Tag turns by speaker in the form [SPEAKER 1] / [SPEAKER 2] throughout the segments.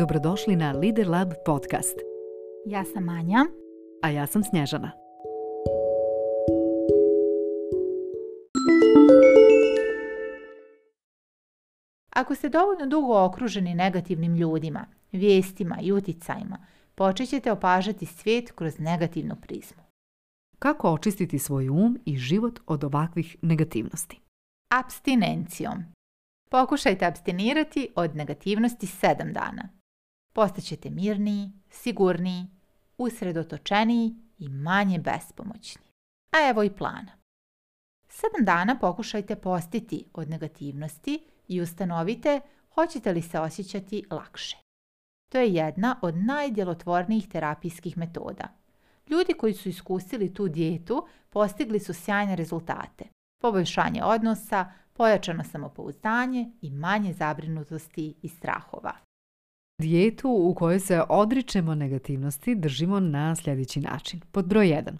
[SPEAKER 1] Dobrodošli na Lider Lab podcast.
[SPEAKER 2] Ja sam Anja.
[SPEAKER 1] A ja sam Snježana.
[SPEAKER 2] Ako ste dovoljno dugo okruženi negativnim ljudima, vijestima i uticajima, počet ćete opažati svijet kroz negativnu prizmu.
[SPEAKER 1] Kako očistiti svoj um i život od ovakvih negativnosti?
[SPEAKER 2] Abstinencijom. Pokušajte abstinirati od negativnosti sedam dana. Postaćete mirniji, sigurniji, usredotočeniji i manje bespomoćni. A evo i plana. Sedam dana pokušajte postiti od negativnosti i ustanovite hoćete li se osjećati lakše. To je jedna od najdjelotvornijih terapijskih metoda. Ljudi koji su iskusili tu dijetu postigli su sjajne rezultate. Poboljšanje odnosa, pojačano samopouzdanje i manje zabrinutosti i strahova.
[SPEAKER 1] Dijetu u kojoj se odričemo negativnosti držimo na sljedeći način. Pod broj 1.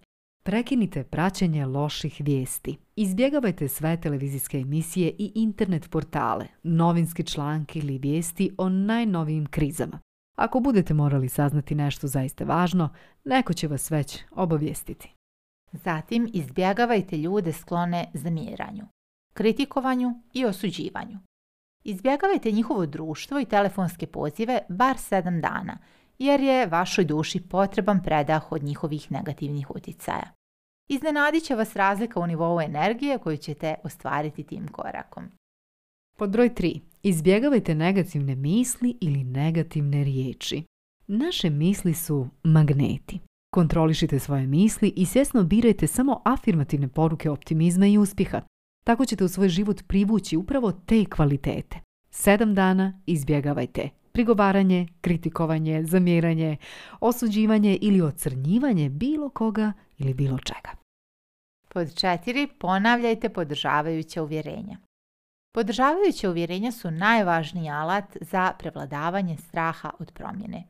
[SPEAKER 1] Prekinite praćenje loših vijesti. Izbjegavajte sve televizijske emisije i internet portale, novinski članki ili vijesti o najnovijim krizama. Ako budete morali saznati nešto zaista važno, neko će vas već obavijestiti.
[SPEAKER 2] Zatim izbjegavajte ljude sklone zamiranju, kritikovanju i osuđivanju. Izbjegavajte njihovo društvo i telefonske pozive bar sedam dana, jer je vašoj duši potreban predah od njihovih negativnih utjecaja. Iznenadit će vas razlika u nivou energije koju ćete ostvariti tim korakom.
[SPEAKER 1] Pod broj 3. Izbjegavajte negativne misli ili negativne riječi. Naše misli su magneti. Kontrolišite svoje misli i svjesno birajte samo afirmativne poruke optimizma i uspjeha, tako ćete u svoj život privući upravo te kvalitete. Sedam dana izbjegavajte prigovaranje, kritikovanje, zamjeranje, osuđivanje ili ocrnjivanje bilo koga ili bilo čega.
[SPEAKER 2] Pod četiri, ponavljajte podržavajuća uvjerenja. Podržavajuća uvjerenja su najvažniji alat za prevladavanje straha od promjene.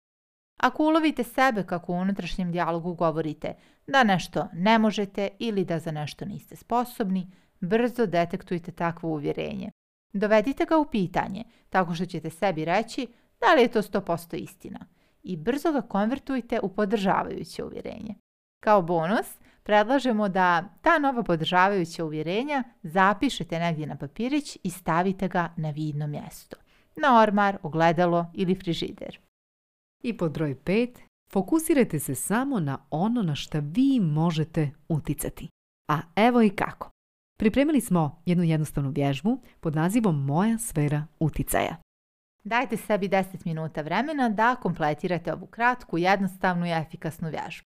[SPEAKER 2] Ako ulovite sebe kako u unutrašnjem dijalogu govorite da nešto ne možete ili da za nešto niste sposobni, Brzo detektujte takvo uvjerenje. Dovedite ga u pitanje, tako što ćete sebi reći da li je to 100% istina i brzo ga konvertujte u podržavajuće uvjerenje. Kao bonus, predlažemo da ta nova podržavajuća uvjerenja zapišete negdje na papirić i stavite ga na vidno mjesto. Na ormar, ogledalo ili frižider.
[SPEAKER 1] I pod broj 5, fokusirajte se samo na ono na što vi možete uticati. A evo i kako pripremili smo jednu jednostavnu vježbu pod nazivom Moja sfera uticaja.
[SPEAKER 2] Dajte sebi 10 minuta vremena da kompletirate ovu kratku, jednostavnu i efikasnu vježbu.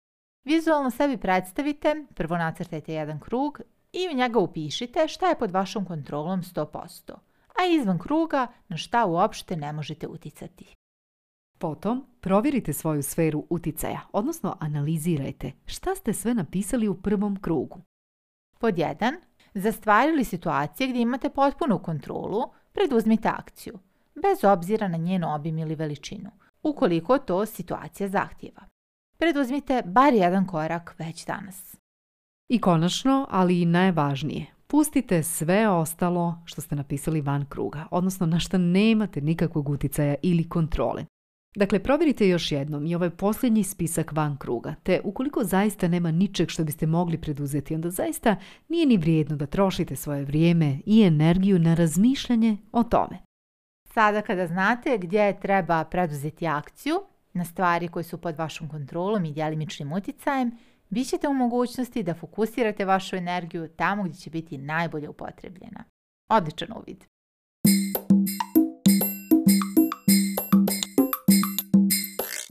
[SPEAKER 2] Vizualno sebi predstavite, prvo nacrtajte jedan krug i u njega upišite šta je pod vašom kontrolom 100%, a izvan kruga na šta uopšte ne možete uticati.
[SPEAKER 1] Potom provjerite svoju sferu uticaja, odnosno analizirajte šta ste sve napisali u prvom krugu.
[SPEAKER 2] Pod jedan. Za stvari ili situacije gdje imate potpunu kontrolu, preduzmite akciju, bez obzira na njen obim ili veličinu, ukoliko to situacija zahtjeva. Preduzmite bar jedan korak već danas.
[SPEAKER 1] I konačno, ali i najvažnije, pustite sve ostalo što ste napisali van kruga, odnosno na što nemate nikakvog utjecaja ili kontrole. Dakle, provjerite još jednom i ovaj posljednji spisak van kruga, te ukoliko zaista nema ničeg što biste mogli preduzeti, onda zaista nije ni vrijedno da trošite svoje vrijeme i energiju na razmišljanje o tome.
[SPEAKER 2] Sada kada znate gdje treba preduzeti akciju na stvari koje su pod vašom kontrolom i djelimičnim utjecajem, bit ćete u mogućnosti da fokusirate vašu energiju tamo gdje će biti najbolje upotrebljena. Odličan uvid!